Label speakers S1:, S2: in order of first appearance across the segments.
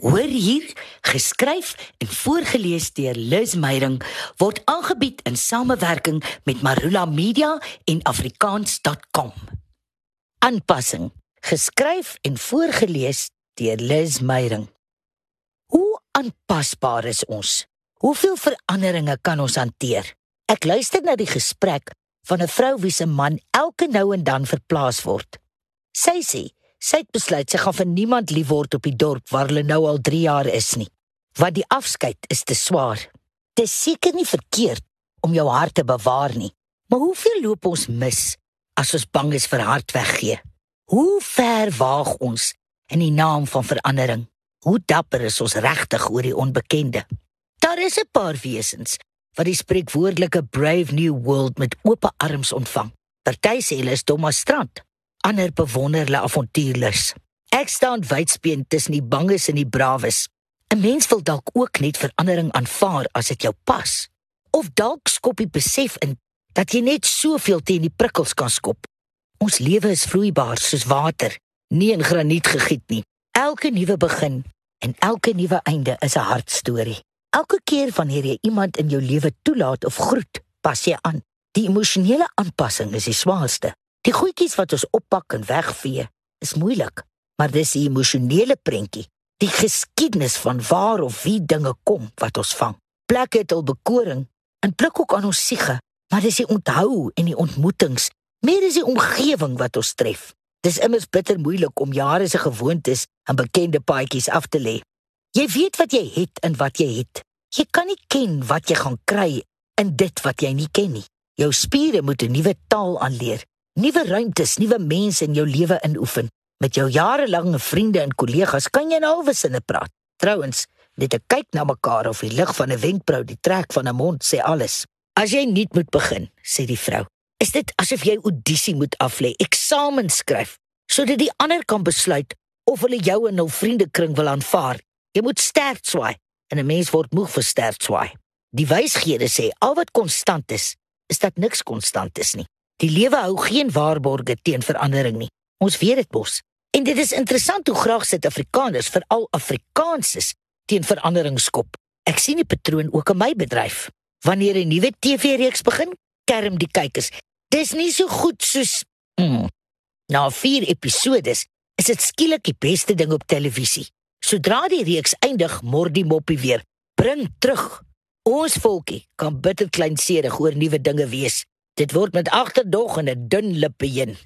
S1: Hoor hier, geskryf en voorgeles deur Liz Meyerink word aangebied in samewerking met Marula Media en afrikaans.com. Aanpassing, geskryf en voorgeles deur Liz Meyerink. Hoe aanpasbaar is ons? Hoeveel veranderinge kan ons hanteer? Ek luister na die gesprek van 'n vrou wie se man elke nou en dan verplaas word. Sy sê Sy het besluit sy gaan vir niemand lief word op die dorp waar hulle nou al 3 jaar is nie. Want die afskeid is te swaar. Dit is seker nie verkeerd om jou hart te bewaar nie, maar hoeveel loop ons mis as ons bang is vir hart weggee? Hoe ver waag ons in die naam van verandering? Hoe dapper is ons regtig oor die onbekende? Daar is 'n paar wesens wat die spreekwoordelike brave new world met oop arms ontvang. Party sê hulle is Thomas Strand, ander bewonder hulle avontuurlus. Ek staan wydspeen tussen die banges en die brawes. 'n Mens wil dalk ook net verandering aanvaar as dit jou pas. Of dalk skop jy besef in dat jy net soveel teen die prikkels kan skop. Ons lewe is vloeibaar soos water, nie in graniet gegiet nie. Elke nuwe begin en elke nuwe einde is 'n hartstorie. Elke keer wanneer jy iemand in jou lewe toelaat of groet, pas jy aan. Die emosionele aanpassing is die swaarste. Die goedjies wat ons oppak en wegvee, is moeilik, maar dis die emosionele prentjie, die geskiedenis van waar of wie dinge kom wat ons vang. Plekke het al bekoring en pluk ook aan ons siege, maar dis die onthou en die ontmoetings, meer is die omgewing wat ons tref. Dis immers bitter moeilik om jare se gewoontes en bekende paadjies af te lê. Jy weet wat jy het en wat jy het. Jy kan nie ken wat jy gaan kry in dit wat jy nie ken nie. Jou spiere moet 'n nuwe taal aanleer nuwe ruimtes, nuwe mense in jou lewe inoefen. Met jou jarelange vriende en kollegas kan jy nou alwesinne praat. Trouwens, net 'n kyk na mekaar of die lig van 'n wenkbrau, die trek van 'n mond sê alles. As jy nuut moet begin, sê die vrou, is dit asof jy audisie moet aflê, eksamen skryf, sodat die ander kan besluit of hulle jou in hul vriendekring wil aanvaar. Jy moet sterk swaai en 'n mens word moeg vir sterk swaai. Die wysgede sê al wat konstant is, is dat niks konstant is nie. Die lewe hou geen waarborge teen verandering nie. Ons weet dit mos. En dit is interessant hoe graag Suid-Afrikaners, veral Afrikaners, teen verandering skop. Ek sien die patroon ook in my bedryf. Wanneer 'n nuwe TV-reeks begin, kerm die kykers. Dis nie so goed soos mm, na 4 episodes is dit skielik die beste ding op televisie. Sodra die reeks eindig, mord die moppie weer. Bring terug. Ons volkie kan bitter kleinserig oor nuwe dinge wees. Dit word met agterdog en 'n dun lippe heen,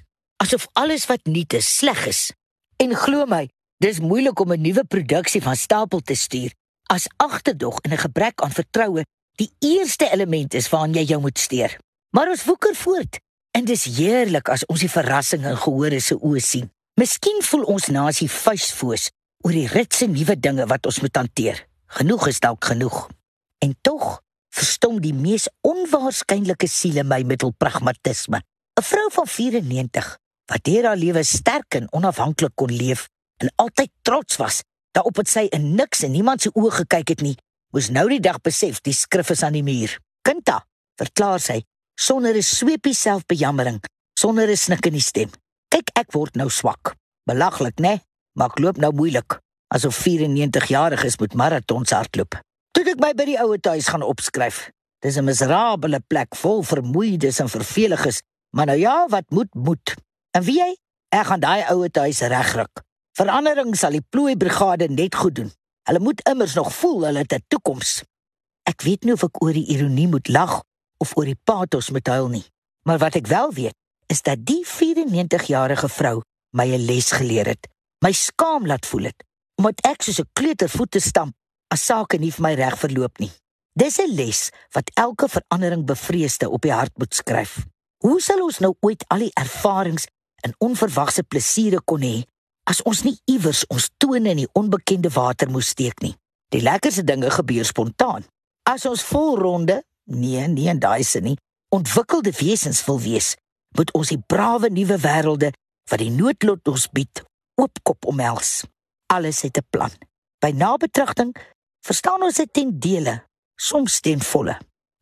S1: asof alles wat nuut is sleg is. En glo my, dis moeilik om 'n nuwe produksie van stapel te stuur as agterdog en 'n gebrek aan vertroue die eerste element is waaraan jy jou moet steur. Maar ons woeker voort en dis heerlik as ons die verrassing in gehore se oë sien. Miskien voel ons nasie vuisfoos oor die ritse nuwe dinge wat ons moet hanteer. Genoeg is dalk genoeg. En tog verstom die mees onwaarskynlike siele my met hul pragmatisme. 'n Vrou van 94 wat deur haar lewe sterk en onafhanklik kon leef en altyd trots was daarop dat sy in niks en niemand se oë gekyk het nie, moes nou die dag besef die skrif is aan die muur. Kinta, verklaar sy sonder 'n sweepie selfbejammering, sonder 'n snik in die stem. Kyk, ek word nou swak. Belaglik, né? Maar ek loop nou moeilik, asof 94 jariges moet maratons hardloop. Toe ek my by die ouer huis gaan opskryf. Dis 'n miserabele plek vol vermoeides en verveliges, maar nou ja, wat moet moet. En wie jy? Ek gaan daai ouer huis regruk. Verandering sal die plooi brigade net goed doen. Hulle moet immers nog voel hulle het 'n toekoms. Ek weet nie of ek oor die ironie moet lag of oor die pathos moet huil nie, maar wat ek wel weet, is dat die 94-jarige vrou my 'n les geleer het. My skaam laat voel het omdat ek soos 'n kleuter voete stamp as sake nie vir my reg verloop nie. Dis 'n les wat elke verandering bevreesde op die hart moet skryf. Hoe sal ons nou ooit al die ervarings en onverwagse plesiere kon hê as ons nie iewers ons tone in die onbekende water moes steek nie? Die lekkerste dinge gebeur spontaan. As ons volronde, nee, nie in daai sin nie, ontwikkelde wesens wil wees, moet ons die brawe nuwe wêrelde wat die noodlot ons bied, oopkop omhels. Alles het 'n plan. By nabetragting verstaan ons dit ten dele, soms ten volle.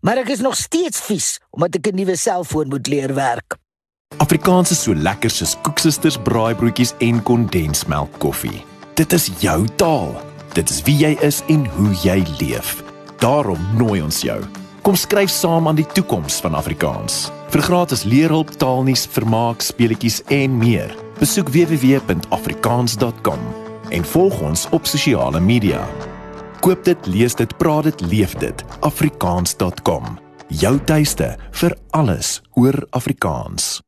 S1: Maar ek is nog steeds vies omdat ek 'n nuwe selfoon moet leer werk.
S2: Afrikaans is so lekker soos koeksisters braaibroodjies en kondensmelk koffie. Dit is jou taal. Dit is wie jy is en hoe jy leef. Daarom nooi ons jou. Kom skryf saam aan die toekoms van Afrikaans. Vir gratis leerhulp, taalnuus, vermaak, speletjies en meer. Besoek www.afrikaans.com en volg ons op sosiale media. Koop dit, lees dit, praat dit, leef dit. afrikaans.com. Jou tuiste vir alles oor Afrikaans.